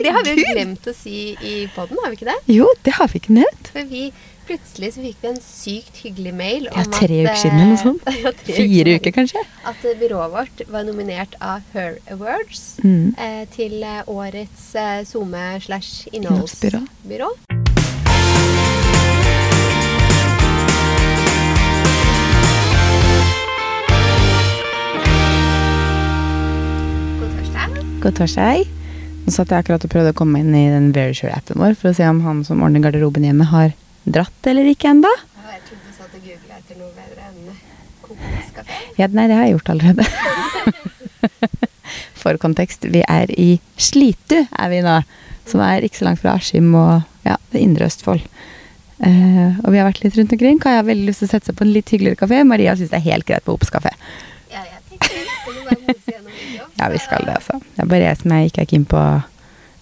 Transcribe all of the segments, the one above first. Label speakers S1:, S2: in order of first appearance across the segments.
S1: For det har vi jo glemt å si i poden, har vi ikke det?
S2: Jo, det har vi ikke nevnt.
S1: For vi plutselig så fikk vi en sykt hyggelig mail
S2: Ja, tre
S1: at
S2: uker siden eller noe
S1: eh,
S2: sånt.
S1: ja,
S2: Fire uker, kanskje.
S1: At eh, byrået vårt var nominert av Her Awards
S2: Mm.
S1: eh, til eh, årets eh, SoMe slash
S2: innholdsbyrå.
S1: God torsdag.
S2: God torsdag. Nå satt jeg akkurat og prøvde å komme inn i den Verisure-appen vår for å se om han som ordner garderoben hjemme, har dratt eller ikke ennå.
S1: Ja, Jeg trodde du satt og googla etter noe bedre enn kokoskafé.
S2: Ja, nei, det har jeg gjort allerede. For kontekst, vi er i Slitu, er vi nå. Som er ikke så langt fra Askim og ja, det indre Østfold. Uh, og vi har vært litt rundt omkring. Kaja har veldig lyst til å sette seg på en litt hyggeligere kafé. Maria syns det er helt greit på Ops kafé.
S1: Ja, vi.
S2: Ja, skal det, altså. Det er bare jeg som er ikke er keen på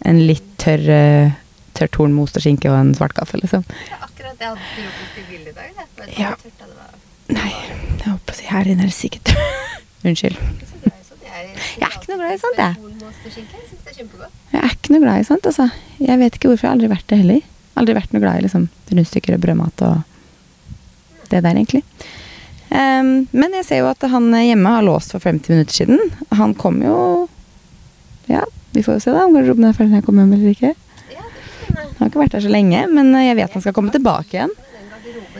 S2: en litt tørr, tørt tørr torn med ost og skinke og en svart kaffe, liksom.
S1: Er akkurat jeg hadde frokost i bildet i dag. Det.
S2: Ja.
S1: tørt det var?
S2: Nei, jeg holdt på å si her inne er det sikkert Unnskyld.
S1: Jeg er ikke. Jeg
S2: Jeg ikke noe glad i sånt, jeg.
S1: Jeg er.
S2: Jeg er ikke noe glad i sånt, altså. Jeg vet ikke hvorfor. Jeg har aldri vært det heller. Aldri vært noe glad i liksom rundstykker og brødmat og det der, egentlig. Ehm, men jeg ser jo at han hjemme har låst for 50 minutter siden. Han kom jo Ja, vi får jo se da om garderoben er ferdig når jeg kommer hjem eller ikke. Han har ikke vært der så lenge, men jeg vet han skal komme tilbake igjen.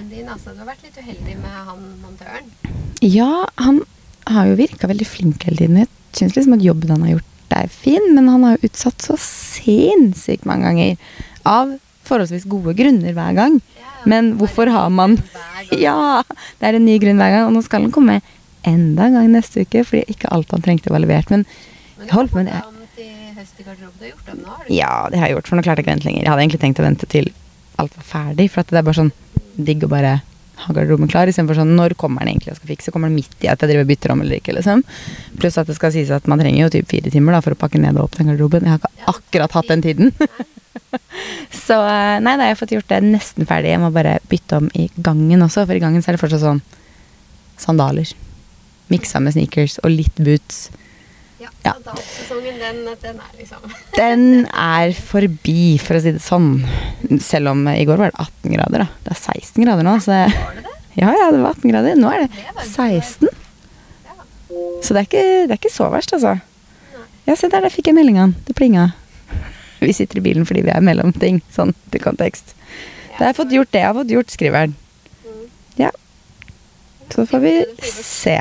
S1: Din, altså. Du har vært litt uheldig med han montøren.
S2: Ja, han har jo virka veldig flink hele tiden. Jeg syns liksom at jobben han har gjort, er fin, men han har jo utsatt så sinnssykt mange ganger. Av forholdsvis gode grunner hver gang. Men hvorfor har man. Ja! Det er en ny grunn hver gang, og nå skal den komme enda en gang neste uke, fordi ikke alt han trengte var levert. Men
S1: Men
S2: holdt med det. Ja, det har jeg gjort, for nå klarte jeg ikke å vente lenger. Jeg hadde egentlig tenkt å vente til alt var ferdig, for det er bare sånn digg å bare ha garderoben klar, istedenfor sånn når kommer den egentlig og skal fikse? Kommer den midt i at jeg driver og bytter om eller ikke, liksom? Pluss at det skal sies at man trenger jo typ fire timer da for å pakke ned og opp den garderoben. Jeg har ikke akkurat hatt den tiden. Så eh, nei, da jeg har fått gjort det nesten ferdig. Jeg må bare bytte om i gangen også, for i gangen så er det fortsatt sånn sandaler. Miksa med sneakers og litt boots.
S1: Ja,
S2: Ja.
S1: Sandalsesongen, den, den er liksom
S2: Den er forbi, for å si det sånn. Selv om i går var det 18 grader, da. Det er 16 grader nå, så
S1: det?
S2: Ja, ja, det var 18 grader. Nå er
S1: Det
S2: det 16. Så det er ikke, det er ikke så verst, altså. Ja, se der, der fikk jeg meldinga. Det plinga. Vi sitter i bilen fordi vi er mellom ting, sånn til kontekst. Da har jeg fått gjort det jeg har fått gjort, skriver han.
S1: Mm.
S2: Ja. Så får vi se.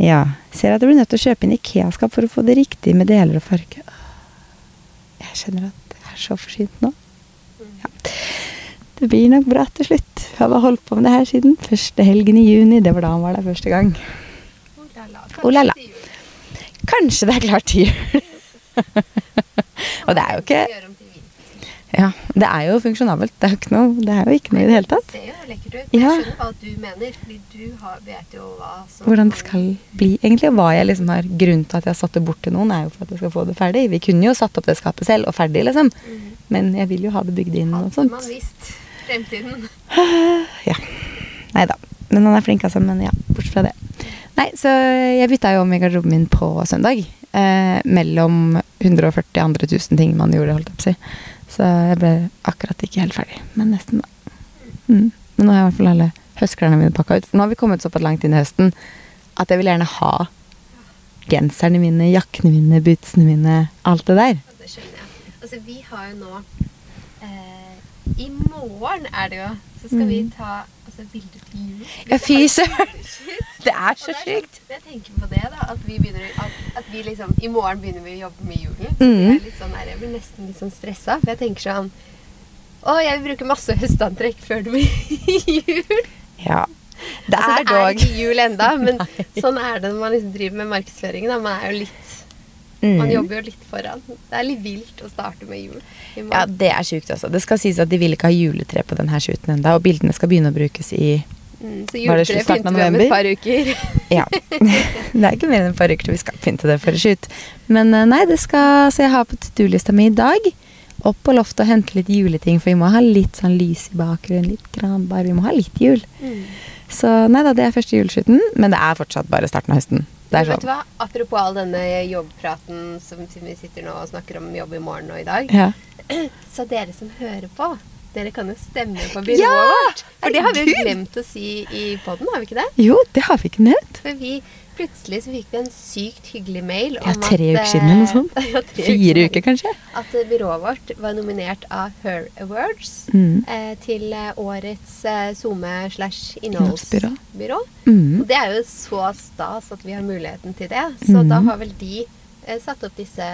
S2: Ja. Ser at du blir nødt til å kjøpe inn Ikea-skap for å få det riktig med deler og farge. Jeg kjenner at jeg er så forsynt nå. Ja. Det blir nok bra til slutt. Jeg har holdt på med det her siden første helgen i juni. Det var da han var der første gang.
S1: Oh la la.
S2: Oh la la.
S1: Kanskje.
S2: Kanskje det er klart til jul. Og det er jo ikke. Ja, det er jo funksjonabelt. Det er jo ikke noe, det er jo ikke noe i det hele tatt.
S1: Det ser jo lekkert ut. Jeg skjønner hva du mener, fordi du har, vet jo hva som
S2: Hvordan det skal bli, egentlig. Og hva jeg liksom har grunnen til at jeg har satt det bort til noen, er jo for at jeg skal få det ferdig. Vi kunne jo satt opp det skapet selv og ferdig, liksom.
S1: Mm.
S2: Men jeg vil jo ha det bygd inn og
S1: Hadde
S2: sånt.
S1: man visst fremtiden.
S2: Ja. Nei da. Men han er flink, altså. Men ja, bortsett fra det. Nei, så jeg bytta jo om i garderoben min på søndag. Eh, mellom 140 andre tusen ting man gjorde, holdt jeg på å si. Så jeg ble akkurat ikke helt ferdig. Men nesten, da. Mm. Men nå har jeg i hvert fall alle høstklærne mine pakka ut. For nå har vi kommet såpass langt inn i høsten at jeg vil gjerne ha genserne mine, jakkene mine, bootsene mine, alt det der.
S1: Det skjønner jeg. Altså, vi har jo nå eh, I morgen er det jo Så skal vi
S2: Mm.
S1: ta altså, bilder til jul.
S2: Fy søren. Det er så
S1: det
S2: sjukt.
S1: sånn- Jeg tenker på det, da. At vi begynner at, at vi liksom I morgen begynner vi å jobbe med julen.
S2: Mm.
S1: jeg, sånn jeg blir nesten litt sånn stressa. For jeg tenker sånn Å, jeg vil bruke masse høstantrekk før det blir jul.
S2: Ja. Det
S1: altså,
S2: er
S1: det er
S2: dog
S1: ikke jul enda, men
S2: Nei.
S1: sånn er det når man liksom driver med markedsføring. Da. Man er jo litt
S2: Mm.
S1: Man jobber jo litt foran. Det er litt vilt å starte med jul.
S2: Ja, det er sjukt, altså. Det skal sies at de vil ikke ha juletre på denne shooten ennå, og bildene skal begynne å brukes i
S1: Mm, så juletre pynter vi om et par uker.
S2: Ja. det er ikke mer enn et par uker til vi skal pynte det for å shoot. Men eh, nei, det skal Så jeg har på to do-lista mi i dag opp på loftet og hente litt juleting, for vi må ha litt sånn lys i bakgrunnen, litt granbar. Vi må ha litt jul.
S1: Mm.
S2: Så nei da, det er første juleshooten, men det er fortsatt bare starten av høsten. Det er
S1: sånn. vet
S2: sånn.
S1: du hva? Apropos all denne jobbpraten som som vi sitter nå og snakker om jobb i morgen og i dag.
S2: Ja.
S1: Så dere som hører på, dere kan jo stemme på byrået
S2: Ja!
S1: vårt. For det har vi jo glemt å si i poden, har vi ikke det?
S2: Jo, det har vi ikke nevnt.
S1: For vi plutselig så fikk vi en sykt hyggelig mail
S2: Ja, tre uker siden eller noe sånt.
S1: ja,
S2: Fire uker, kanskje.
S1: At eh, byrået vårt var nominert av Her Awards
S2: Mm.
S1: eh, til eh, årets eh, SoMe slash
S2: Innholdsbyrå. Mm.
S1: Og det er jo så stas at vi har muligheten til det. Så
S2: mm.
S1: da har vel de eh, satt opp disse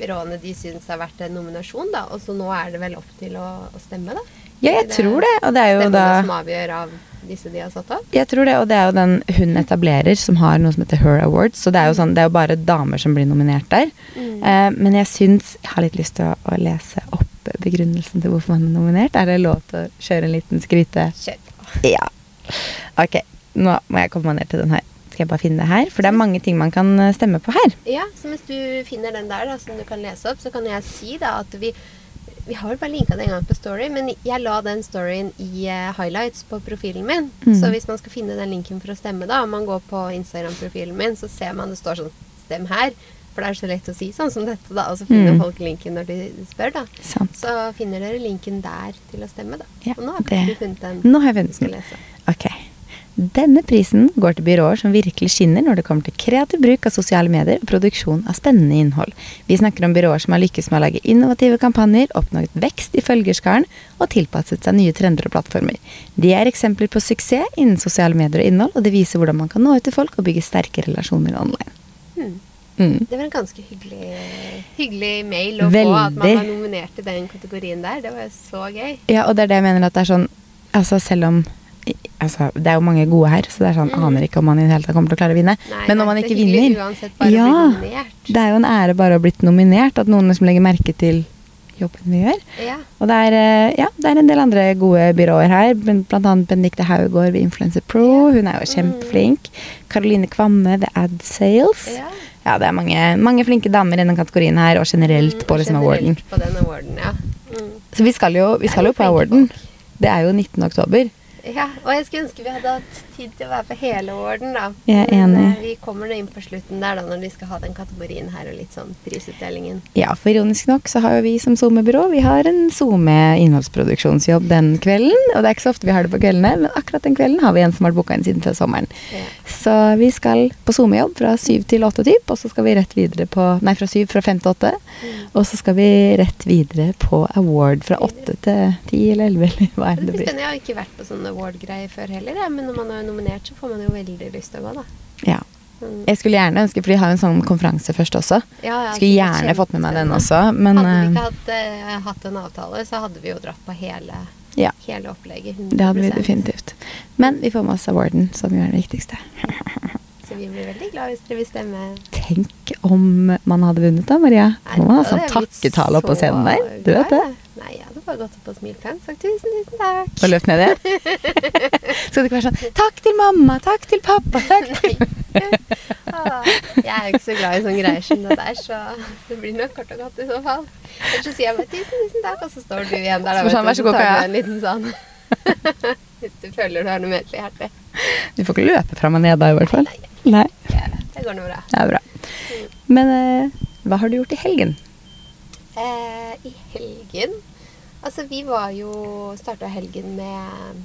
S1: byråene de syns har vært en nominasjon, da. Og så nå er det vel opp til å, å stemme, da.
S2: Ja, jeg
S1: Det
S2: tror det. Og det er jo
S1: Stemmene
S2: da
S1: som avgjør av disse de har satt opp.
S2: Jeg tror det, og det er jo den hun etablerer som har noe som heter Her Awards. Så det er jo sånn, det er jo bare damer som blir nominert der.
S1: Mm.
S2: Eh, men jeg syns Jeg har litt lyst til å, å lese opp begrunnelsen til hvorfor man er nominert. Er det lov til å kjøre en liten skryte?
S1: Kjør på.
S2: Ja. Ok, nå må jeg komme meg ned til den her. Skal jeg bare finne det her? For det er mange ting man kan eh, stemme på her.
S1: Ja, så hvis du finner den der da, som du kan lese opp, så kan jeg si da at vi vi har vel bare linka det en gang på Story, men jeg la den storyen i uh, highlights på profilen min.
S2: Mm.
S1: Så hvis man skal finne den linken for å stemme, da, om man går på Instagram-profilen min, så ser man det står sånn 'stem her'. For det er så lett å si sånn som dette, da. Og så finner
S2: Mm.
S1: folk linken når de spør, da.
S2: Sant.
S1: Så finner dere linken der til å stemme, da.
S2: Ja,
S1: og nå har vi funnet den
S2: Nå har jeg
S1: du
S2: funnet den. Ok. Denne prisen går til byråer som virkelig skinner når det kommer til kreativ bruk av sosiale medier og produksjon av spennende innhold. Vi snakker om byråer som har lykkes med å lage innovative kampanjer, oppnådd vekst i følgerskaren og tilpasset seg nye trender og plattformer. De er eksempler på suksess innen sosiale medier og innhold, og det viser hvordan man kan nå ut til folk og bygge sterke relasjoner online.
S1: Hmm.
S2: Mm.
S1: Det var en ganske hyggelig, hyggelig mail å få at man
S2: Veldig.
S1: var nominert i den kategorien der. Det var jo så gøy.
S2: Ja, og det er det jeg mener at det er sånn Altså selv om Altså, det er jo mange gode her, så det er sånn
S1: Mm.
S2: Aner ikke om man i det hele tatt kommer til å klare å vinne.
S1: Nei,
S2: Men når man ikke vinner
S1: Uansett bare
S2: Ja.
S1: å bli nominert.
S2: Det er jo en ære bare å ha blitt nominert, at noen liksom legger merke til jobben vi gjør.
S1: Ja.
S2: Og det er, eh, ja, det er en del andre gode byråer her, blant annet Benedicte Haugård ved Influencer Pro. Hun er jo kjempeflink. Caroline Kvamme ved Ad Sales.
S1: ja.
S2: Ja, det er mange, mange flinke damer i den kategorien her, og generelt
S1: Mm,
S2: på liksom awarden.
S1: på den awarden, ja. Mm.
S2: Så vi skal jo, vi skal jo på awarden.
S1: folk.
S2: Det er jo 19. oktober.
S1: Ja, og jeg skulle ønske vi hadde hatt tid til å være på hele orden, da.
S2: Jeg er
S1: Men,
S2: enig.
S1: eh, vi kommer nå inn på slutten der, da, når de skal ha den kategorien her, og litt sånn prisutdelingen.
S2: Ja, for ironisk nok så har jo vi som SoMe-byrå Vi har en SoMe innholdsproduksjonsjobb den kvelden. Og det er ikke så ofte vi har det på kveldene, men akkurat den kvelden har vi en som har booka inn siden før sommeren.
S1: Ja.
S2: Så vi skal på SoMe-jobb fra syv til åtte typ, og så skal vi rett videre på Nei, fra syv, fra fem til åtte.
S1: Mm.
S2: Og så skal vi rett videre på award fra åtte til ti eller elleve, eller hva
S1: Det
S2: det
S1: blir. Jeg har ikke vært på sånne award-greier før heller, jeg, men når man er nominert, så får man jo veldig lyst til å gå, da.
S2: Ja.
S1: Mm.
S2: Jeg skulle gjerne ønske, for de har jo en sånn konferanse først også.
S1: Ja, ja,
S2: Skulle gjerne fått med meg den også, men
S1: Hadde vi
S2: eh,
S1: ikke hatt, eh, hatt en avtale, så hadde vi jo dratt på hele,
S2: Ja.
S1: hele opplegget.
S2: det hadde vi
S1: 100%.
S2: definitivt. Men vi får med oss awarden, som jo er det viktigste.
S1: Så vi blir veldig glad hvis dere vil stemme.
S2: Tenk om man hadde vunnet da, Maria.
S1: Nå
S2: Må man ha sånn takketale oppå
S1: så
S2: scenen der. Du vet det?
S1: Bare gått opp og smilt pent sagt tusen, tusen takk.
S2: Og løpt ned igjen. Skal det ikke være sånn Takk til mamma, takk til pappa, takk til
S1: Ah, jeg er jo ikke så glad i sånne greier som det der, så det blir nok kort og godt i så fall. Ellers så sier jeg bare tusen, tusen takk, og så står du igjen der, da, vet
S2: sånn,
S1: du,
S2: så
S1: tar du en liten sånn Hvis du føler du har noe mer til hjertet.
S2: Du får ikke løpe fram og ned da, i hvert fall.
S1: Nei, det går nå bra.
S2: Det er bra. Men eh, hva har du gjort i helgen?
S1: Eh, I helgen Altså, vi var jo Starta helgen med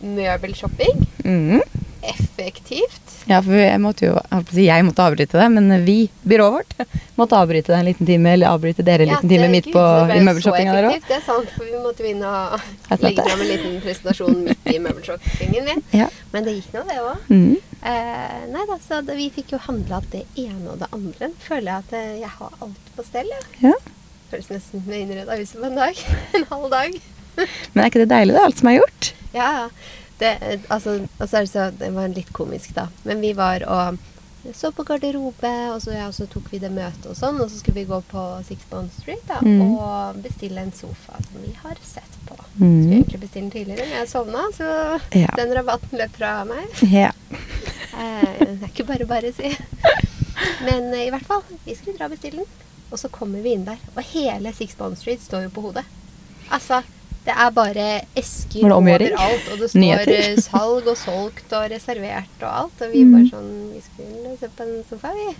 S1: møbelshopping.
S2: Mm.
S1: Effektivt.
S2: Ja, for jeg måtte jo jeg Jeg måtte avbryte det, men vi, byrået vårt, måtte avbryte det en liten time. Eller avbryte dere en
S1: Ja,
S2: liten time midt på i møbelshoppinga der òg.
S1: Det er sant, for vi måtte jo inn og
S2: Jeg
S1: legge fram en liten presentasjon midt i møbelshoppingen min.
S2: Ja.
S1: Men det gikk nå, det òg.
S2: Mm.
S1: Eh, nei da, så det, vi fikk jo handla det ene og det andre. Føler jeg at eh, jeg har alt på stell. Ja.
S2: ja.
S1: Føles nesten som jeg innreda huset på en dag. en halv dag.
S2: Men er ikke det deilig, da? Alt som er gjort?
S1: Ja, ja. Det, altså, altså, og er det, var litt komisk, da. Men vi var og så på garderobe, og så, ja, så tok vi det møtet og sånn. Og så skulle vi gå på Six Bond Street da,
S2: Mm.
S1: og bestille en sofa som vi har sett på.
S2: Mm.
S1: Skulle egentlig bestille den tidligere, men jeg sovna, så
S2: Ja.
S1: den rabatten løp fra meg.
S2: Ja.
S1: Eh, det er ikke bare bare, si. Men eh, i hvert fall, vi skulle dra og bestille den. Og så kommer vi inn der, og hele Six Bond Street står jo på hodet. Altså, Det er bare esker overalt, og det står
S2: Nyheter?
S1: eh, salg og solgt og reservert og alt. Og vi
S2: Mm.
S1: bare sånn Vi skulle se på en sofa, vi.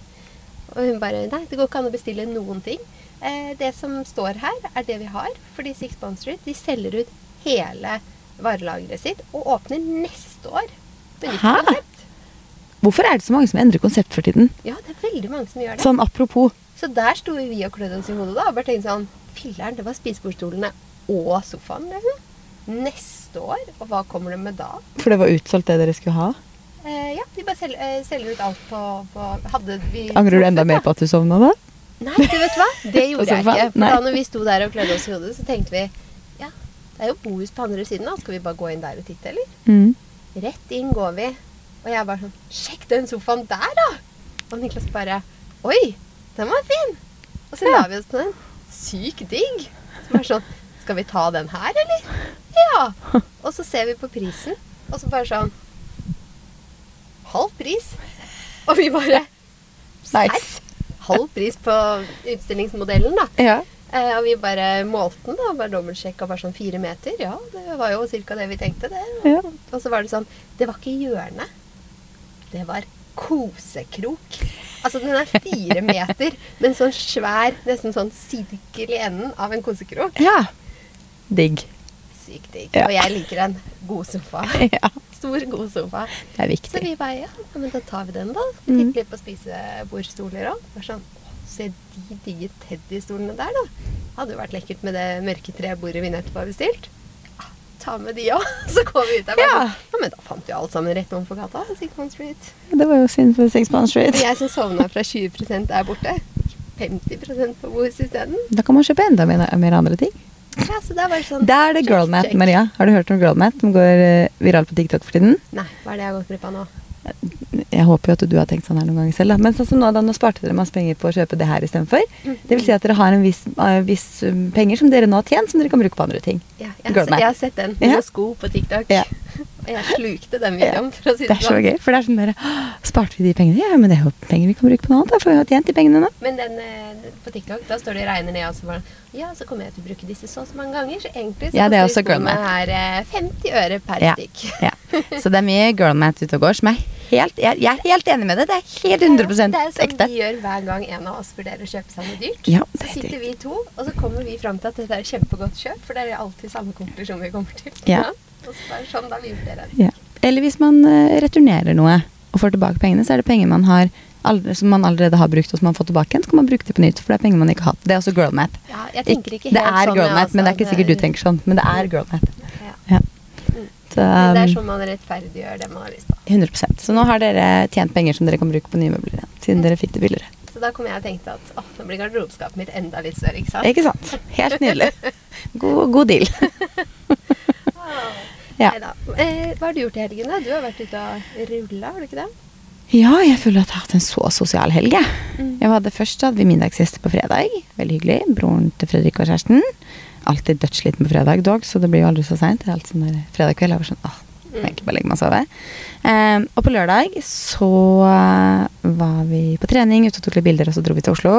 S1: Og hun bare Nei, det går ikke an å bestille noen ting. Eh, det som står her, er det vi har. Fordi Six Bond Street de selger ut hele varelageret sitt og åpner neste år.
S2: Hæ? Hvorfor er det så mange som endrer konsept for tiden?
S1: Ja, det er veldig mange som gjør det.
S2: Sånn apropos.
S1: Så der sto vi og klødde oss i hodet da, og bare tenkte sånn Filler'n, det var spisebordstolene og sofaen, liksom. Neste år? Og hva kommer det med da?
S2: For det var utsolgt det dere skulle ha.
S1: Eh, ja, de bare selger, eh, selger ut alt på, på Hadde vi
S2: Angrer du enda mer på at du sovna da?
S1: Nei, du vet hva? Det gjorde jeg ikke. For da når vi sto der og klødde oss i hodet, så tenkte vi ja, det er jo bohus på andre siden, da. Skal vi bare gå inn der og titte, eller?
S2: Mm.
S1: Rett inn går vi. Og jeg bare sånn Sjekk den sofaen der, da! Og Niklas bare Oi, den var fin! Og så
S2: Ja.
S1: la vi oss på den. Sykt digg. Som er sånn Skal vi ta den her, eller? Ja. Og så ser vi på prisen, og så bare sånn Halv pris. Og vi bare
S2: Nice.
S1: Halv pris på utstillingsmodellen, da.
S2: Ja.
S1: Eh, og vi bare målte den, da. Bare dobbeltsjekka bare sånn fire meter. Ja, det var jo ca. det vi tenkte, det.
S2: Ja.
S1: Og så var det sånn Det var ikke hjørne. Det var kosekrok. Altså, den er fire meter med en sånn svær, nesten sånn sirkel i enden av en kosekrok.
S2: ja. Digg.
S1: Sykt digg.
S2: Ja.
S1: Og jeg liker en god sofa.
S2: Ja.
S1: Stor, god sofa.
S2: Det er viktig.
S1: Så vi bare ja, men da tar vi den, da.
S2: Mm.
S1: Titter litt på spisebordstoler òg. Sånn, «Å, se de digge teddystolene der, da. Hadde jo vært lekkert med det mørke trebordet vi nettopp har bestilt. Ta med de òg. Så går vi ut der.
S2: Ja.
S1: sånn, ja, men da fant vi alt sammen rett overfor gata. Sigmund Street.
S2: Det var jo synd for Six Pound
S1: Og jeg som sovna fra 20% der borte. 50 på Bohus isteden.
S2: Da kan man kjøpe enda mer, mer andre ting.
S1: Ja, så det er bare sånn
S2: Da er det girlmat. Maria. Har du hørt om girlmat som går viral viralt på TikTok for tiden?
S1: Nei, hva er det jeg har gått glipp av nå?
S2: Jeg håper jo at du har tenkt sånn her noen ganger selv. Da. Men sånn som nå, da, nå sparte dere masse penger på å kjøpe det her istedenfor. Det vil si at dere har en viss, uh, viss um, penger som dere nå har tjent, som dere kan bruke på andre ting.
S1: Ja, jeg, har jeg har sett den
S2: Ja.
S1: sko på TikTok.
S2: Ja.
S1: Og jeg slukte den videoen, for å si
S2: Det
S1: det
S2: er så
S1: sånn.
S2: gøy, for det er sånn dere Sparte vi de pengene? Ja, men det er jo penger vi kan bruke på noe annet, da, får vi jo tjent de pengene nå.
S1: Men den eh, på TikTok, da står det og regner ned, og så bare Ja, så kommer jeg til å bruke disse så og så mange ganger, så egentlig så
S2: Ja, det er også math.
S1: her eh, 50 øre per
S2: Ja.
S1: stykk.
S2: Ja. Så det er mye girlmat ute og går som er helt jeg, jeg er helt enig med det. Det er helt 100%
S1: Det er som
S2: ekte.
S1: vi gjør hver gang en av oss vurderer å kjøpe seg noe dyrt.
S2: Ja,
S1: så
S2: er
S1: sitter vi to, og så kommer vi fram til at dette er kjempegodt kjøp, for det er alltid samme konklusjon vi kommer til.
S2: Ja.
S1: Og så bare sånn, da vi vurderer.
S2: Ja. Eller hvis man eh, returnerer noe og får tilbake pengene, så er det penger man har som man allerede har brukt og som man får tilbake igjen, så kan man bruke det på nytt, for det er penger man ikke har hatt. Det er også girlmap.
S1: Ja,
S2: det er
S1: sånn,
S2: girlmap,
S1: jeg,
S2: men det er
S1: altså.
S2: ikke sikkert du tenker sånn. Men det er girlmat.
S1: Men det er sånn man rettferdiggjør det man har lyst på.
S2: 100% Så nå har dere tjent penger som dere kan bruke på nye møbler igjen, siden dere fikk det billigere.
S1: Så da kom jeg og tenkte at åh, nå blir garderobeskapet mitt enda litt større, ikke sant?
S2: Ikke sant? Helt nydelig. God, god deal. Ja.
S1: Neida. Eh, hva har du gjort i helgen? da? Du har vært ute og rulla, har du ikke det?
S2: Ja, jeg føler at jeg har hatt en så sosial helg.
S1: Mm.
S2: Jeg hadde Først hadde vi middagsgjester på fredag. Veldig hyggelig. Broren til Fredrik og kjæresten. Alltid dødssliten på fredag, dog, så det blir jo aldri så seint. Sånn fredag kveld jeg var sånn åh, jeg må egentlig bare legge meg og sove. Ehm, og på lørdag så eh, var vi på trening, ute og tok litt bilder, og så dro vi til Oslo.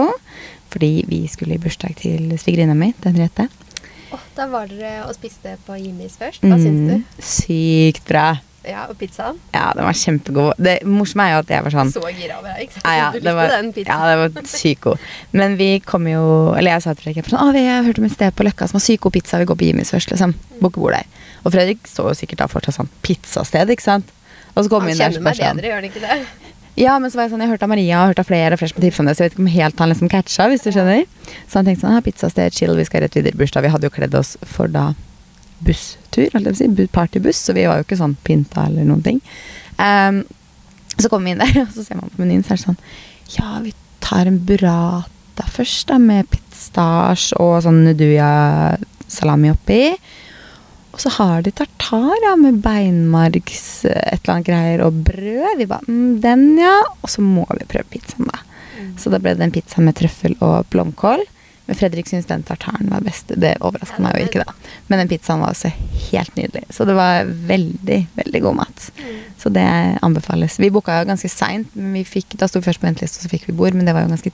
S2: Fordi vi skulle i bursdag til svigerinna mi, Henriette.
S1: Oh, da var dere og spiste på Jimmys først. Hva syns
S2: Mm,
S1: du?
S2: Sykt bra.
S1: Ja, og pizzaen?
S2: Ja, den var kjempegod. Det morsomme er jo at jeg var sånn
S1: Så gira over deg, ikke sant?
S2: Ja, ja,
S1: du
S2: det
S1: likte
S2: var,
S1: den
S2: ja, det var sykt god. Men vi kom jo Eller jeg sa til Fredrik sånn, vi har hørt om et sted på Løkka som har sykt god pizza. Vi går på Jimmys først, liksom. Booker bord der. Og Fredrik så jo sikkert da fortsatt sånn pizzasted, ikke sant. Og så kom
S1: Han
S2: inn der
S1: kjenner meg
S2: sånn
S1: bedre, gjør han ikke det?
S2: Ja, men så var jeg sånn, jeg hørte av Maria og hørte av flere flere som tipsa om det, så jeg vet ikke om helt han liksom catcha, hvis du skjønner. Så han tenkte sånn, ja, pizzasted, chill, vi skal rett videre i bursdag. Vi hadde jo kledd oss for da busstur, holdt jeg på å si, partybuss, så vi var jo ikke sånn pynta eller noen ting. Um, så kommer vi inn der, og så ser man på menyen, så er det sånn, ja, vi tar en burrata først da, med pistasje og sånn nuduya-salami oppi. Og så har de tartar ja, med beinmargs eh, et eller annet greier og brød. Vi bare mm, Den, ja. Og så må vi prøve pizzaen, da. Så da ble det en pizza med trøffel og blomkål. Men Fredrik syntes den tartaren var best. Det overrasker meg jo ikke, da. Men den pizzaen var også helt nydelig. Så det var veldig, veldig god mat. Så det anbefales. Vi booka jo ganske seint, men vi fikk, da sto vi først på venteliste, og så fikk vi bord. Men det var jo ganske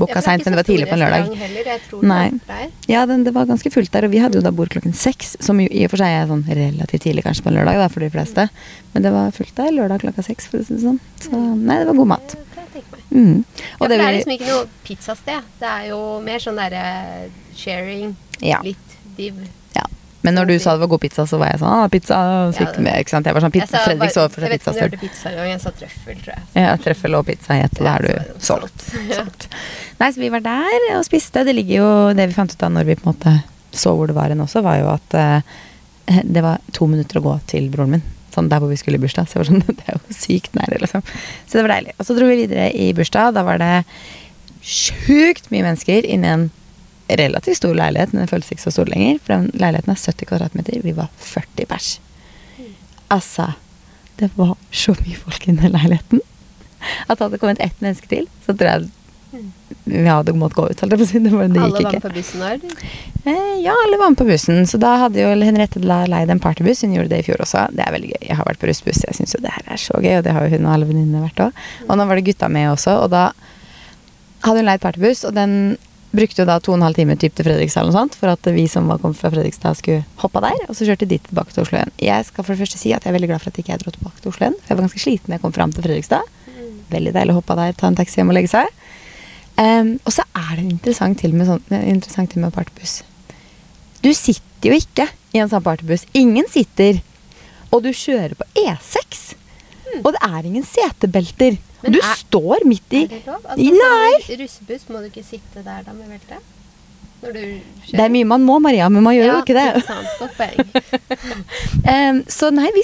S2: booka seint, men det var tidlig på en lørdag.
S1: Heller, jeg tror
S2: Nei.
S1: det.
S2: Ja, den, det var ganske fullt der, og vi hadde jo da bord klokken seks, som jo i og for seg er sånn relativt tidlig kanskje på en lørdag da, for de fleste. Men det var fullt der lørdag klokka seks, for å si det sånn. Så nei, det var god mat.
S1: Det jeg tenke meg.
S2: Mm.
S1: Ja, for det er liksom ikke noe pizzasted. Det er jo mer sånn derre sharing,
S2: Ja.
S1: litt div.
S2: ja. Men når du sa det var god pizza, så var jeg sånn ah, pizza, så
S1: Ja,
S2: gikk det
S1: det-
S2: med, ikke sant. Jeg var sånn
S1: Jeg
S2: pizza, Fredrik så for
S1: Jeg
S2: seg
S1: vet ikke om du hørte pizza engang. Jeg sa trøffel, tror jeg.
S2: Ja, trøffel og pizza i ett, da er du
S1: så
S2: solgt. Solgt. Nei, så vi var der og spiste. Det ligger jo Det vi fant ut av når vi på en måte så hvor det var hen også, var jo at uh, det var to minutter å gå til broren min. Sånn der hvor vi skulle i bursdag. Så jeg var sånn, det er jo sykt nære, liksom. Så det var deilig. Og så dro vi videre i bursdag. Da var det sjukt mye mennesker inni en relativt stor leilighet, men det føltes ikke så stor lenger. For den leiligheten er 70 kvadratmeter. Vi var 40 pers. Altså, det var så mye folk i den leiligheten. At hadde det kommet ett menneske til, så tror jeg vi hadde måttet gå ut. holdt jeg på å si. Det, var, det
S1: Alle var med på bussen her?
S2: Eh, ja, alle var med på bussen. Så da hadde jo Henriette leid en partybuss. Hun gjorde det i fjor også. Det er veldig gøy. Jeg har vært på russbuss. Jeg syns jo det her er så gøy, og det har jo hun og alle venninnene vært òg. Og nå var det gutta med også, og da hadde hun leid partybuss, og den brukte jo da to og en halv time typ til Fredrikstad eller noe sånt, for at vi som var kommet fra Fredrikstad skulle hoppe der, og så kjørte de tilbake til Oslo igjen. Jeg skal for det første si at jeg er veldig glad for at ikke jeg dro tilbake til Oslo igjen, for jeg var ganske sliten da jeg kom fram til Fredrikstad. Veldig deilig å hoppe der, ta en taxi hjem og legge seg. Em, og så er det en interessant til med, sånn, interessant til med partybuss. Du sitter jo ikke i en sånn partybuss. Ingen sitter. Og du kjører på E6. Og det er ingen setebelter.
S1: Men
S2: du
S1: er-
S2: står midt i?
S1: Altså,
S2: Nei!
S1: Russebuss, må du ikke sitte der da med belte?
S2: Det er mye man må, Maria, men man gjør jo ikke det.
S1: sant. Godt poeng.
S2: Em, så nei, vi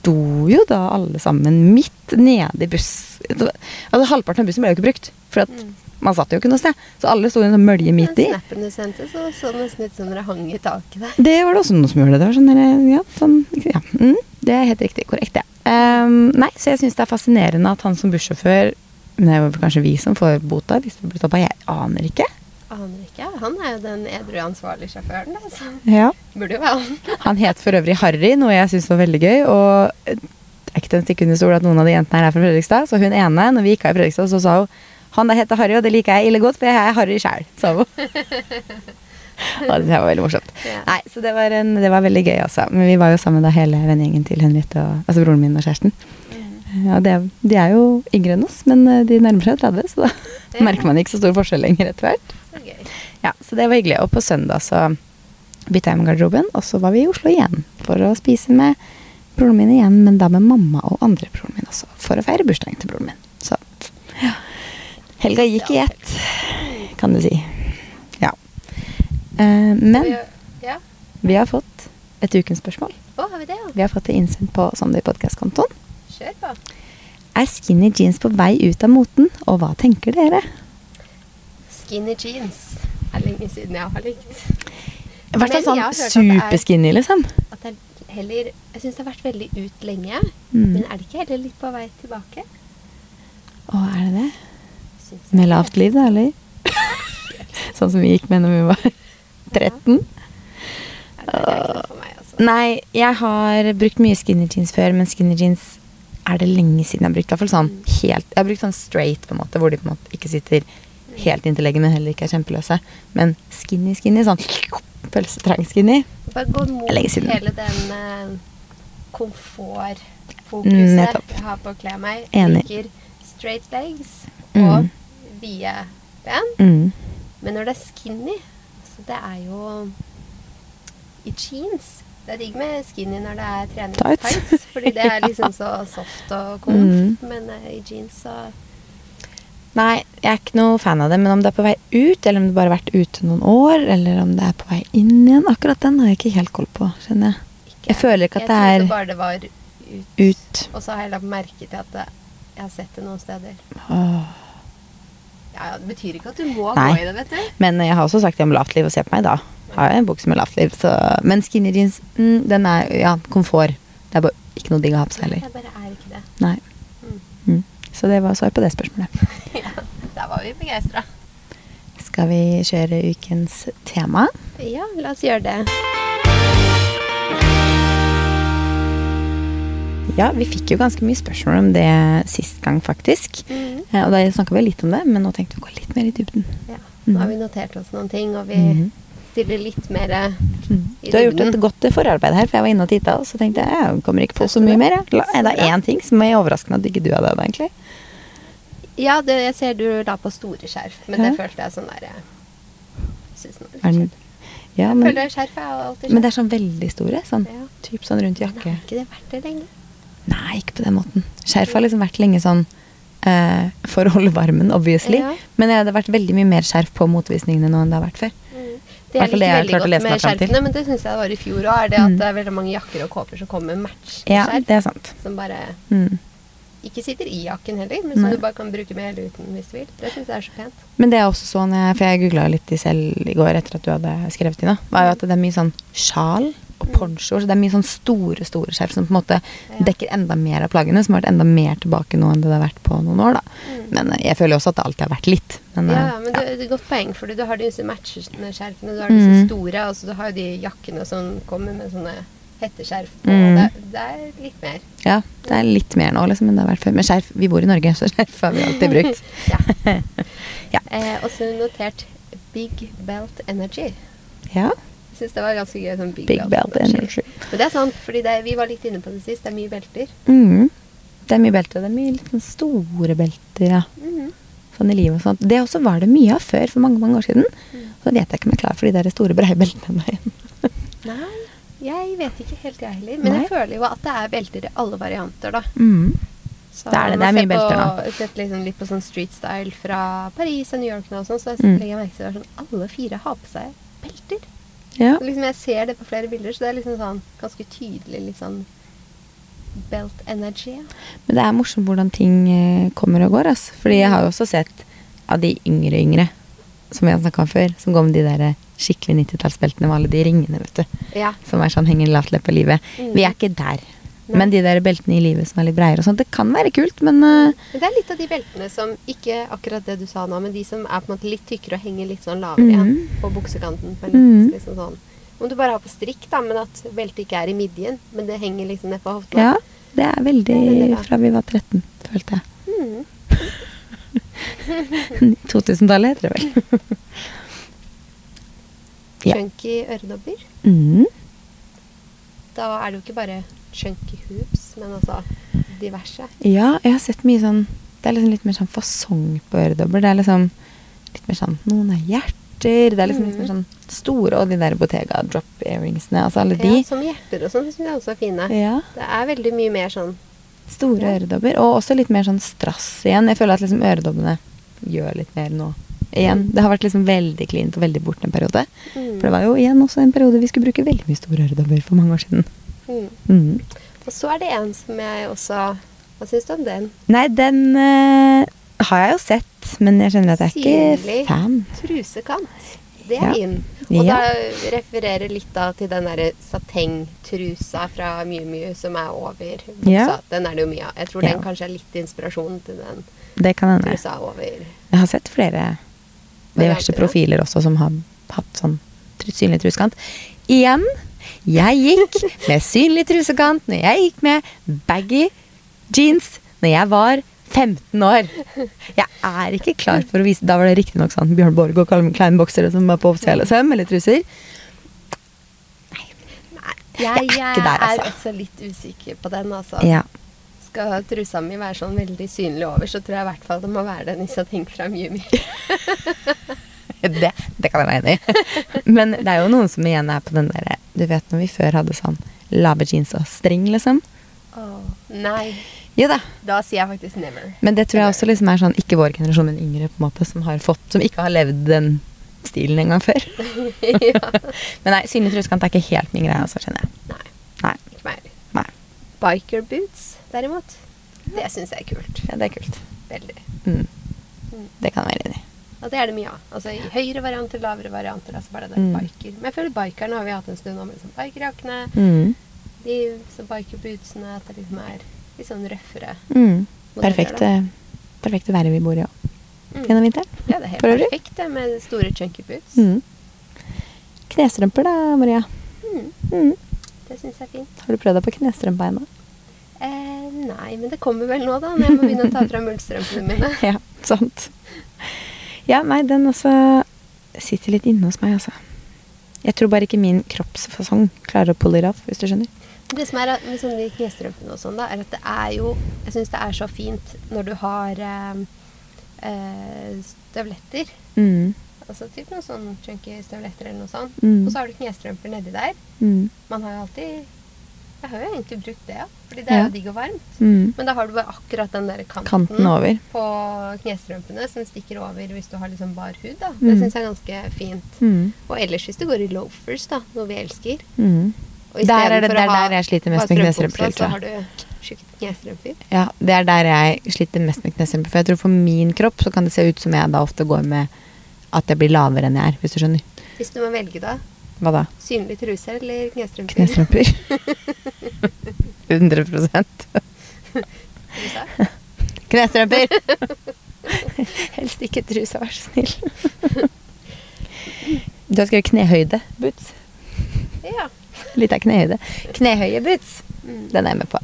S2: sto jo da alle sammen midt nede i buss... Altså Halvparten av bussen ble jo ikke brukt. For at
S1: Mm.
S2: man satt jo ikke noe sted. Så alle sto i en sånn mølje midt i.
S1: Den snappen du sendte, så så nesten ut som dere hang i taket der.
S2: Det var det også noen som gjorde. Det var sånn, ja, sånn, ja. Mm, det er helt riktig. Korrekt, det. Um, nei, så jeg syns det er fascinerende at han som bussjåfør det er kanskje vi som får bota hvis vi blir stoppa. Jeg aner ikke.
S1: Aner ikke. Han er jo den edru ansvarlige sjåføren, da. Så
S2: Ja.
S1: burde jo være han.
S2: Han het for øvrig Harry, noe jeg syns var veldig gøy. Og det er ikke til en stikk under stol at noen av de jentene her er fra Fredrikstad. Så hun ene, når vi gikk av i Fredrikstad, så sa hun han der heter Harry, og det liker jeg ille godt, for jeg er Harry sjæl, sa hun. Og det var veldig morsomt.
S1: Ja.
S2: Nei, så det var, en, det var veldig gøy, altså. Men vi var jo sammen da hele vennegjengen til Henriette, og, altså broren min og kjæresten. Ja, det, de er jo yngre enn oss, men eh, de nærmer seg 30, så da
S1: Ja.
S2: merker man ikke så stor forskjell lenger etter hvert.
S1: Så.
S2: Ja, så det var hyggelig. Og på søndag så bytta jeg med garderoben, og så var vi i Oslo igjen for å spise med broren min igjen, men da med mamma og andre broren min også, for å feire bursdagen til broren min. Så ja. Helga gikk i ett, kan du si. Ja. Uh, men
S1: Ja.
S2: vi har fått et ukens spørsmål.
S1: Oh, har vi det, ja?
S2: Vi har fått det innsendt på Sunday Podcast-kontoen.
S1: Kjør på.
S2: Er skinny jeans på vei ut av moten, og hva tenker dere?
S1: Skinny jeans er lenge siden jeg har likt. Vært
S2: sånn
S1: er-
S2: superskinny, liksom.
S1: At det er heller Jeg syns det har vært veldig ut lenge.
S2: Mm.
S1: Men er det ikke heller litt på vei tilbake?
S2: Å, er det det? Med lavt liv, da, eller? sånn som vi gikk med når vi var 13.
S1: Ja, det er ikke for meg, altså.
S2: Nei, jeg har brukt mye skinny jeans før, men skinny jeans er det lenge siden jeg har brukt. Iallfall sånn helt Jeg har brukt sånn straight, på en måte, hvor de på en måte ikke sitter helt inntil leggen, men heller ikke er kjempeløse. Men skinny, skinny, sånn pølsetrang skinny.
S1: Bare gå mot hele den uh, komfortfokuset
S2: Mm, nettopp.
S1: jeg har på å kle meg.
S2: Enig.
S1: Liker straight legs
S2: Mm.
S1: og vide ben.
S2: Mm.
S1: Men når det er skinny, så det er jo i jeans. Det er digg med skinny når det er
S2: Tights.
S1: treningstights, fordi det er liksom så soft og komf.
S2: Mm.
S1: Men uh, i jeans så
S2: Nei, jeg er ikke noe fan av det, men om det er på vei ut, eller om det bare har vært ute noen år, eller om det er på vei inn igjen, akkurat den har jeg ikke helt koll på, skjønner jeg.
S1: ikke
S2: Jeg føler ikke at
S1: Jeg
S2: det
S1: trodde
S2: er
S1: bare det var ut.
S2: ut.
S1: Og så har jeg lagt merke til at det, jeg har sett det noen steder.
S2: Åh.
S1: Ja, ja, Det betyr ikke at du må
S2: Nei.
S1: gå i det, vet du.
S2: Men jeg har også sagt jeg om lavt liv, og se på meg da. Har jeg en bukse med lavt liv, så Men skinny jeans, mm, den er ja, komfort. Det er bare ikke noe digg å ha på seg heller.
S1: Det bare er ikke det.
S2: Nei.
S1: Mm.
S2: Mm. Så det var svar på det spørsmålet.
S1: ja, der var vi begeistra.
S2: Skal vi kjøre ukens tema?
S1: Ja, la oss gjøre det.
S2: Ja, vi fikk jo ganske mye spørsmål om det sist gang, faktisk.
S1: Mm.
S2: Eh, Og da snakka vi litt om det, men nå tenkte vi å gå litt mer i dybden.
S1: Ja. Nå har vi notert oss noen ting, og vi
S2: Mhm.
S1: Stiller litt mer eh, i
S2: Du har gjort et godt forarbeid her, for jeg var inne og titta, og så tenkte jeg jeg kommer ikke på så mye mer. jeg. Er det én ting som er overraskende at ikke du hadde det, egentlig?
S1: Ja, det, jeg ser du la på store skjerf, men
S2: Ja.
S1: det følte jeg sånn der jeg synes
S2: den,
S1: kjedelig.
S2: ja,
S1: Jeg
S2: men,
S1: føler skjerf er alltid skjerf.
S2: men det er sånn veldig store. Sånn,
S1: Ja.
S2: typ sånn rundt jakke?
S1: Men har ikke det vært det lenge?
S2: Nei, ikke på den måten. Skjerf har liksom vært lenge sånn eh, for å holde varmen, obviously.
S1: Ja.
S2: Men det hadde vært veldig mye mer skjerf på motvisningene nå enn det har vært før.
S1: Det jeg liker veldig godt med skjerfene, men det syns jeg det var i fjor òg, er det at
S2: Mm.
S1: det er veldig mange jakker og kåper som kommer match
S2: Ja,
S1: skjerf.
S2: det er sant.
S1: Som bare
S2: Mm.
S1: ikke sitter i jakken heller, men som
S2: Nei.
S1: du bare kan bruke med eller uten hvis du vil. Det syns jeg er så pent.
S2: Men det er også sånn, jeg- for jeg googla litt i selv i går etter at du hadde skrevet inn, var jo at det er mye sånn sjal og ponchoer. Så det er mye sånn store, store skjerf som på en måte
S1: Ja.
S2: dekker enda mer av plaggene, som har vært enda mer tilbake nå enn det det har vært på noen år, da.
S1: Mm.
S2: Men eh, jeg føler også at det alltid har vært litt. Men,
S1: Ja,
S2: eh,
S1: ja, men det, det er et godt poeng, for du har disse matchende skjerfene, du har
S2: Mm.
S1: disse store, og så du har jo de jakkene som kommer med sånne hetteskjerf.
S2: Mm.
S1: Det, det er litt mer.
S2: ja, det er litt mer nå, liksom, enn det har vært før. Men skjerf, vi bor i Norge, så skjerf har vi alltid brukt.
S1: Ja.
S2: Ja.
S1: Eh, og så notert Big Belt Energy.
S2: Ja.
S1: Syns det var ganske gøy. Sånn Big,
S2: Big belt energy.
S1: Men det er sant, fordi vi var litt inne på det sist. Det er mye belter.
S2: Mm. Det er mye belter. Det er mye sånn store belter, ja.
S1: Mm.
S2: Sånn i livet og sånt. Det også var det mye av før, for mange mange år siden.
S1: Mm.
S2: Så vet jeg ikke om jeg er klar for de der store, breie beltene ennå.
S1: Nei, jeg vet ikke helt jeg heller. Men
S2: Nei.
S1: jeg føler jo at det er belter i alle varianter, da.
S2: Mm.
S1: Så
S2: Det er det. Det er mye belter nå.
S1: Jeg har sett liksom litt på sånn street style fra Paris og New York nå og sånn, så jeg
S2: Mm.
S1: legger merke til at sånn, alle fire har på seg belter.
S2: Ja.
S1: Liksom jeg ser det på flere bilder, så det er liksom sånn ganske tydelig litt sånn belt energy. ja.
S2: Men det er morsomt hvordan ting eh, kommer og går. Altså. Fordi jeg har jo også sett av de yngre yngre, som vi har snakka om før, som går med de der eh, skikkelig 90-tallsbeltene med alle de ringene, vet du.
S1: Ja.
S2: Som er sånn henger lavt løp av livet.
S1: Mm.
S2: Vi er ikke der. Men de der beltene i livet som er litt breiere og sånt, det kan være kult, men uh...
S1: Men det er litt av de beltene som ikke akkurat det du sa nå, men de som er på en måte litt tykkere og henger litt sånn lavere
S2: Mhm.
S1: igjen på buksekanten. På litt,
S2: Mhm.
S1: liksom sånn. Om du bare har på strikk, da, men at beltet ikke er i midjen, men det henger liksom ned på hofta.
S2: ja. Det er veldig
S1: Det
S2: fra vi var 13, følte jeg.
S1: Mm.
S2: 2000-tallet heter det vel. Ja.
S1: Chunky øredobber.
S2: Mm.
S1: Da er det jo ikke bare chunky hoops, men altså diverse.
S2: Ja, jeg har sett mye sånn Det er liksom litt mer sånn fasong på øredobber. Det er liksom litt mer sånn Noen er hjerter. Det er liksom litt mer sånn store, og de der Bottega drop earringsene. Altså alle de.
S1: Ja, som hjerter og sånn, syns jeg også er fine.
S2: Ja.
S1: Det er veldig mye mer sånn
S2: Store
S1: Ja.
S2: øredobber. Og også litt mer sånn strass igjen. Jeg føler at liksom øredobbene gjør litt mer nå. Igjen.
S1: Mm.
S2: Det har vært liksom veldig klint og veldig borte en periode.
S1: mm,
S2: For det var jo igjen også en periode vi skulle bruke veldig mye store øredobber for mange år siden.
S1: Mm.
S2: Mm.
S1: Og så er det en som jeg også Hva syns du om den?
S2: Nei, den uh, har jeg jo sett, men jeg skjønner at jeg er ikke
S1: Synlig.
S2: fan.
S1: Trusekant. Det
S2: Ja.
S1: er inn. Og
S2: Ja.
S1: da refererer litt da til den derre satengtrusa fra Miu Miu som er over buksa.
S2: Ja.
S1: Den er det jo mye av. Jeg tror
S2: Ja.
S1: den kanskje er litt inspirasjon til den
S2: Det kan hende.
S1: trusa over.
S2: Jeg har sett flere diverse profiler også som har hatt sånn synlig trusekant. Igjen, jeg gikk med synlig trusekant når jeg gikk med baggy jeans når jeg var 15 år. Jeg er ikke klar for å vise Da var det riktignok sånn Bjørn Borg og Calvin Klein-boksere som var på offisielle søm, eller truser.
S1: Nei,
S2: Jeg
S1: jeg,
S2: er der, altså.
S1: er også litt usikker på den, altså.
S2: Ja.
S1: Skal trusa mi være sånn veldig synlig over, så tror jeg i hvert fall det må være den Issa Ting fra Mjumi.
S2: Det, det kan jeg være enig i. Men det er jo noen som igjen er på den derre Du vet når vi før hadde sånn lave jeans og string, liksom?
S1: Oh, nei.
S2: Jo da.
S1: Da sier jeg faktisk never.
S2: Men det tror jeg også liksom er sånn ikke vår generasjon, men yngre, på en måte, som har fått Som ikke har levd den stilen en gang før.
S1: ja.
S2: Men nei, synlig truskant er ikke helt min greie, altså, kjenner jeg.
S1: Nei,
S2: Nei.
S1: ikke meg heller.
S2: nei.
S1: Biker boots, derimot. Det syns jeg er kult.
S2: Ja, det er kult.
S1: Veldig.
S2: Mm.
S1: Mm.
S2: Det kan jeg være enig i.
S1: Og det er det mye av. Altså i høyere varianter, lavere varianter. Altså bare det
S2: Mm.
S1: biker. Men jeg føler bikerne har vi hatt en stund nå med liksom bikerjakkene.
S2: Mm.
S1: De som biker bootsene. at det liksom er litt sånn røffere.
S2: Mm. Perfekte, perfekte været vi bor i òg.
S1: Mm.
S2: Gjennom vinteren.
S1: Ja, det er helt
S2: Prøver.
S1: perfekt det med store chunky boots.
S2: Mm. Knestrømper da, Maria.
S1: Mm.
S2: Mm.
S1: Det syns jeg er fint.
S2: Har du prøvd deg på knestrømpa ennå?
S1: Eh, nei, men det kommer vel nå, da, når jeg må begynne å ta fram ullstrømpene mine.
S2: Ja, sant. Ja, nei, den også sitter litt inne hos meg, altså. Jeg tror bare ikke min kroppsfasong klarer å pulle it off, hvis du skjønner.
S1: Det som er med sånne knestrømpene og sånn, da, er at det er jo Jeg syns det er så fint når du har eh, eh, støvletter.
S2: Mm.
S1: Altså typ noen sånn chunky støvletter eller noe sånt.
S2: Mm.
S1: Og så har du knestrømper nedi der.
S2: Mm.
S1: Man har jo alltid Jeg har jo egentlig brukt det, ja. Fordi det er
S2: Ja.
S1: jo digg og varmt.
S2: Mm.
S1: Men da har du bare akkurat den der kanten,
S2: Kanten over.
S1: på knestrømpene som stikker over hvis du har liksom bar hud. da. Det
S2: Mm.
S1: syns jeg er ganske fint.
S2: Mm.
S1: Og ellers hvis du går i loafers, da, noe vi elsker
S2: Mm.
S1: og
S2: Der er det der,
S1: ha-
S2: der jeg sliter mest med knestrømper.
S1: Så har du knestrømper.
S2: Ja, det er der jeg sliter mest med knestrømper. For jeg tror for min kropp så kan det se ut som jeg da ofte går med at jeg blir lavere enn jeg er, hvis du skjønner.
S1: Hvis du må velge, da.
S2: Hva da?
S1: Synlig truse eller knestrømper?
S2: Knestrømper. 100
S1: Trusa?
S2: Knestrømper! Helst ikke trusa, vær så snill. Du har skrevet knehøyde boots.
S1: Ja.
S2: Litt av knehøyde. Knehøye boots.
S1: Mm.
S2: Den er jeg med på.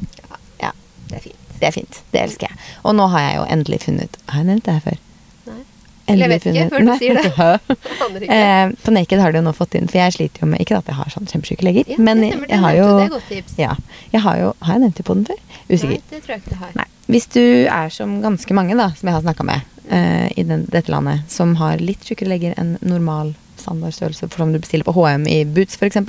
S2: Ja,
S1: Det er fint.
S2: det er fint. Det elsker jeg. Og nå har jeg jo endelig funnet Har jeg nevnt det her før?
S1: Eller jeg vet ikke, før du
S2: Nei,
S1: sier det.
S2: Eh, på Naked har de jo nå fått inn For jeg sliter jo med Ikke at jeg har sånn kjempesyke legger,
S1: ja,
S2: men
S1: stemmer.
S2: jeg har jo.
S1: Det er godt tips.
S2: Ja. Jeg har jo Har jeg nevnt det på den før? Usikker.
S1: Nei, det tror jeg ikke du har.
S2: Nei. Hvis du er som ganske mange da, som jeg har snakka med eh, i den, dette landet, som har litt tjukkere legger enn normal standardstørrelse for som du bestiller på HM i boots f.eks.,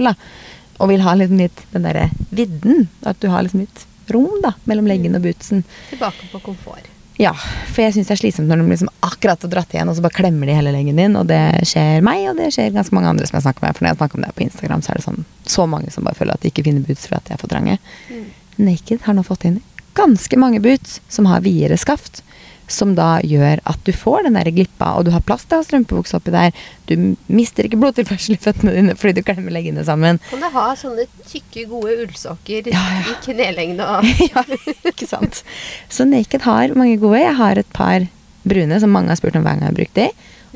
S2: og vil ha liksom litt den derre vidden, at du har liksom litt rom da, mellom leggen og bootsen.
S1: Tilbake på komfort.
S2: Ja, for jeg syns det er slitsomt når de liksom akkurat har dratt igjen, og så bare klemmer de hele leggen din, og det skjer meg, og det skjer ganske mange andre som jeg snakker med. For når jeg snakker om det på Instagram, så er det sånn så mange som bare føler at de ikke finner boots fordi at de er for trange.
S1: Mm.
S2: Naked har nå fått inn ganske mange boots som har videre skaft. Som da gjør at du får den der glippa, og du har plass å ha strømpebukse oppi der. Du mister ikke blodtilførsel i føttene dine fordi du klemmer leggene sammen.
S1: Kan du ha sånne tykke, gode ullsokker
S2: Ja, ja.
S1: i knelengde og
S2: ja, ikke sant. Så Naked har mange gode. Jeg har et par brune som mange har spurt om hver gang jeg har brukt de.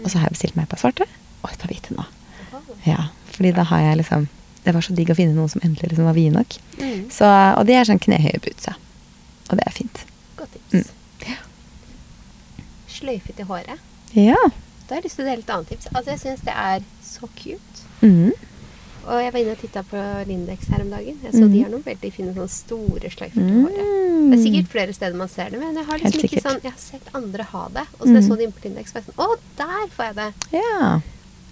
S2: Og så har jeg bestilt meg et par svarte. Og et par hvite nå. Ja, fordi da har jeg liksom Det var så digg å finne noen som endelig liksom var vide nok.
S1: mm.
S2: Så, og de er sånn knehøye boots, ja. Og det er fint.
S1: Godt tips.
S2: Mm.
S1: Sløyfe til håret.
S2: Ja.
S1: Da har jeg lyst til å dele et annet tips. Altså, jeg syns det er så cute.
S2: Mm.
S1: Og jeg var inne og titta på Lindex her om dagen. Jeg så
S2: mm.
S1: de har noen veldig fine sånne store sløyfer til håret. Det er sikkert flere steder man ser det, men jeg har liksom ikke sånn Jeg har sett andre ha det. Og så mm. jeg så det inne på Lindex, var jeg sånn Å, der får jeg det!
S2: Ja.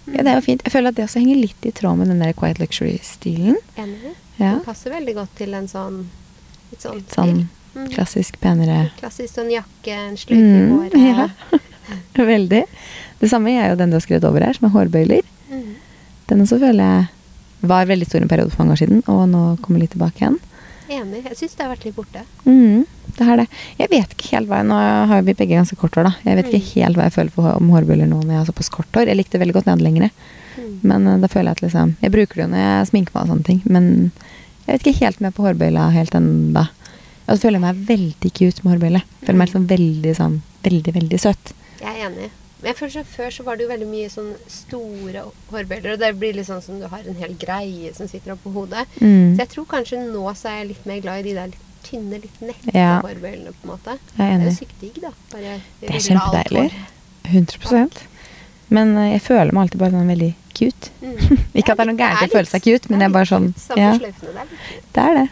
S2: ja, det er jo fint. Jeg føler at det også henger litt i tråd med den der quiet luxury-stilen.
S1: Enig.
S2: Ja.
S1: Den passer veldig godt til en sånn litt sånn,
S2: Litt sånn. Klassisk penere
S1: Klassisk sånn jakke, en sløyfe i
S2: Mm,
S1: håret.
S2: ja. Veldig. Det samme er jo den du har skrevet over her, som er hårbøyler.
S1: Mm.
S2: Den også føler jeg var veldig stor en periode for mange år siden, og nå kommer litt tilbake igjen.
S1: Enig. Jeg syns det har vært litt borte.
S2: Mm, det har det. Jeg vet ikke helt hva jeg Nå har vi begge ganske kort hår, da. Jeg vet ikke
S1: Mm.
S2: helt hva jeg føler for, om hårbøyler nå når jeg har såpass kort hår. Jeg likte det veldig godt når jeg hadde lengre.
S1: Mm.
S2: Men eh, da føler jeg at liksom Jeg bruker det jo når jeg sminker meg og sånne ting, men jeg vet ikke helt med på hårbøyla helt ennå. Og så føler jeg meg veldig cute med hårbøyle. Føler meg liksom veldig sånn veldig, veldig søt.
S1: Jeg er enig. Men jeg føler sånn, Før så var det jo veldig mye sånn store hårbøyler. Og det blir litt sånn som du har en hel greie som sitter oppå hodet.
S2: Mm.
S1: Så jeg tror kanskje nå så er jeg litt mer glad i de der litt tynne, litt nette
S2: Ja.
S1: hårbøylene. på en måte.
S2: Jeg er enig.
S1: Det er jo sykt digg, da. Bare
S2: Det er kjempedeilig. 100% Men eh, jeg føler meg alltid bare sånn veldig cute.
S1: Mm.
S2: Ikke at det er noe gærent å føle seg cute, men jeg er bare sånn Ja, det er det.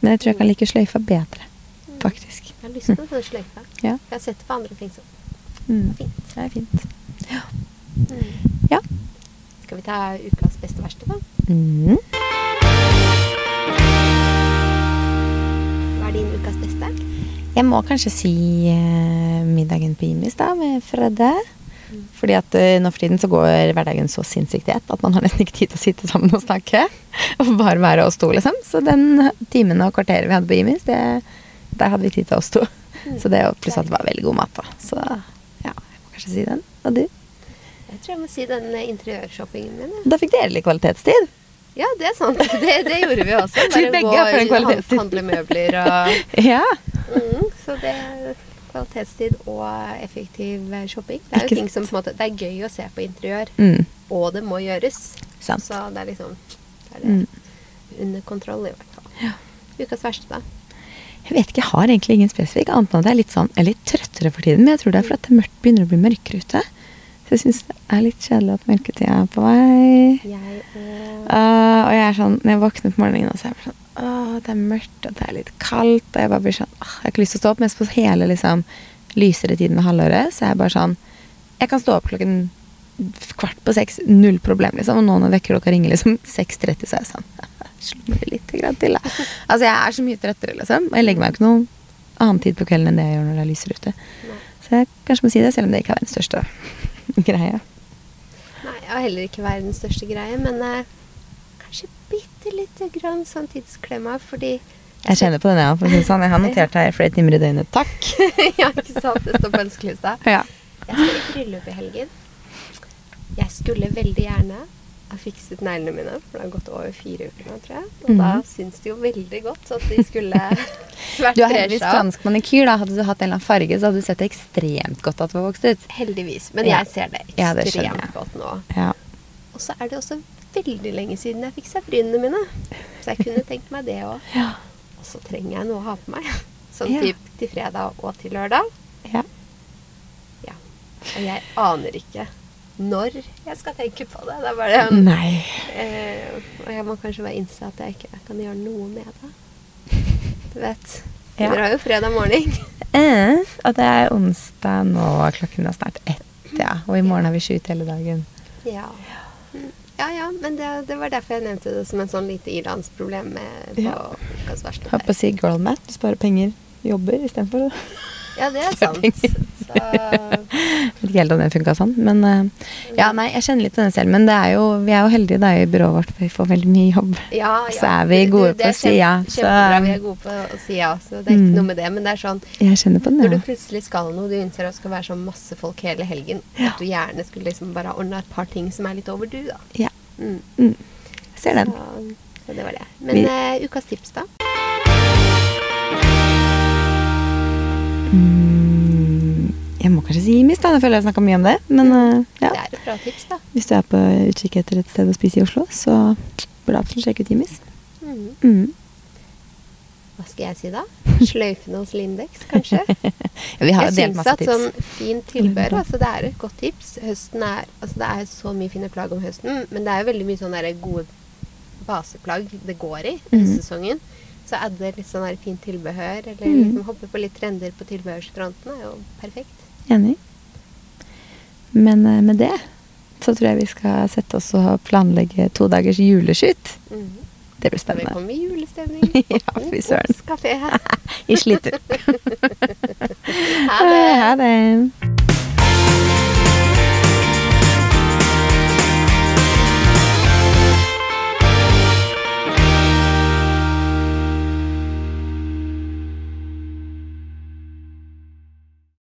S2: Men jeg tror jeg kan like sløyfa bedre,
S1: Mm.
S2: faktisk.
S1: Jeg har lyst på sånn sløyfe.
S2: Ja.
S1: Jeg har sett det på andre ting som
S2: Mm.
S1: fint.
S2: Det er fint.
S1: Mm.
S2: Ja.
S1: Skal vi ta ukas beste verste, da?
S2: Mm.
S1: Hva er din ukas beste?
S2: Jeg må kanskje si eh, middagen på Imis, da, med Fredde. Fordi at eh, nå for tiden så går hverdagen så sinnssykt i ett at man har nesten ikke tid til å sitte sammen og snakke. Og bare være oss to, liksom. Så den timen og kvarteret vi hadde på Jimmys, det, der hadde vi tid til oss to.
S1: Mm.
S2: Så det, pluss at det var veldig god mat, da. Så ja, jeg må kanskje si den. Og du?
S1: Jeg tror jeg må si den eh, interiørshoppingen min. ja.
S2: Da fikk dere litt kvalitetstid.
S1: Ja, det er sant. Det, det gjorde vi også.
S2: Vi begge gå og
S1: handle møbler og
S2: Ja.
S1: mm, Så det kvalitetstid og effektiv eh, shopping. Det er jo ting som på en måte Det er gøy å se på interiør,
S2: Mm,
S1: og det må gjøres.
S2: sant.
S1: Så det er liksom det er det
S2: Mm.
S1: under kontroll, i hvert fall.
S2: Ja.
S1: Ukas verste, da?
S2: Jeg vet ikke, jeg har egentlig ingen spesifikk, annet enn at jeg er litt sånn, jeg er litt trøttere for tiden. Men jeg tror det er fordi det er mørkt, begynner å bli mørkere ute. Så jeg syns det er litt kjedelig at mørketida er på vei.
S1: Jeg uh...
S2: Uh, og jeg er sånn, når jeg våkner på morgenen, så er jeg sånn Åh, det er mørkt, og det er litt kaldt. Og jeg bare blir sånn åh, Jeg har ikke lyst til å stå opp. Mens på hele liksom lysere tiden med halvåret, så er jeg bare sånn Jeg kan stå opp klokken kvart på seks, null problem, liksom. Og nå når vekkerklokka ringer liksom 6.30, så er jeg sånn Slumrer litt grann til, da. Altså, jeg er så mye trøttere, liksom. Og jeg legger meg jo ikke noen annen tid på kvelden enn det jeg gjør når det er lysere ute. Så jeg kanskje må si det, selv om det ikke er den største greia.
S1: Nei, har heller ikke verdens største greie, men eh, kanskje bitte lite grann sånn tidsklemma, fordi
S2: Jeg kjenner på den, ja. For å si sånn. Jeg har notert her flere timer i døgnet. Takk.
S1: Ja, ikke sant? Det står på ønskelista.
S2: Ja.
S1: Jeg skal i bryllup i helgen. Jeg skulle veldig gjerne ha fikset neglene mine, for det har gått over fire uker nå, tror jeg. Og da
S2: Mhm.
S1: syns det jo veldig godt at de skulle vært
S2: Du har heldigvis fransk manikyr. da Hadde du hatt en eller annen farge, så hadde du sett det ekstremt godt at du var vokst ut.
S1: Heldigvis. Men jeg ser det
S2: Ja, det
S1: ekstremt godt nå.
S2: Ja.
S1: Og så er det også veldig lenge siden jeg fiksa brynene mine. Så jeg kunne tenkt meg det òg.
S2: Ja.
S1: Og så trenger jeg noe å ha på meg. Sånn
S2: Ja.
S1: typ til fredag og til lørdag.
S2: ja.
S1: Ja. Og jeg aner ikke når jeg skal tenke på det. Det er bare
S2: Nei.
S1: eh, Og jeg må kanskje bare innse at jeg ikke kan gjøre noe med det. Du vet. Vi
S2: Dere
S1: har jo fredag morgen.
S2: Eh, og det er onsdag nå, klokken er snart ett, ja. Og i morgen har vi shoot hele dagen.
S1: Ja. Mm. Ja, ja, men det, det var derfor jeg nevnte det som en sånn lite ilandsproblem på
S2: Ja.
S1: ukas verste
S2: Holdt på å si girl mat, Du sparer penger, jobber istedenfor.
S1: Ja, det er sant.
S2: Jeg
S1: Så
S2: Vet ikke helt om det funka sånn. Men uh, ja, nei, jeg kjenner litt til den selv. Men det er jo, vi er jo heldige da i byrået vårt, for vi får veldig mye jobb.
S1: ja, ja.
S2: Så er vi gode på å si ja, så-
S1: vi er gode på å si så det er ikke
S2: Mm.
S1: noe med det. Men det er sånn
S2: Jeg kjenner på
S1: når du plutselig skal noe, du innser at det skal være sånn masse folk hele helgen, at du gjerne skulle liksom bare ordna et par ting som er litt over du, da.
S2: ja.
S1: Mm.
S2: Mm. Jeg ser den.
S1: Så, så det var det. Men
S2: Vi-
S1: uh, ukas tips, da?
S2: Mm, jeg må kanskje si Imis, da. Jeg føler jeg har snakka mye om det. Men eh, ja.
S1: Det er et bra tips, da.
S2: hvis du er på utkikk etter et sted å spise i Oslo, så burde du absolutt sjekke ut Imis.
S1: Mm.
S2: Mm.
S1: Hva skal jeg si, da? Sløyfene hos Lindex, kanskje?
S2: Ja, vi har
S1: Jeg syns at
S2: tips.
S1: sånn fint tilbør altså Det er et godt tips. Høsten er Altså det er så mye fine plagg om høsten, men det er jo veldig mye sånne gode baseplagg det går i
S2: Mhm.
S1: høstsesongen. Så adde litt sånn fint tilbehør, eller
S2: mm.
S1: liksom hoppe på litt trender på tilbehørsfronten, er jo perfekt.
S2: Enig. Men eh, med det så tror jeg vi skal sette oss og planlegge to dagers juleskyt.
S1: Mm.
S2: Det blir
S1: Så vi
S2: spennende.
S1: kommer i julestemning.
S2: Ja, fy søren. I slitur.
S1: Ha det.
S2: Ha det.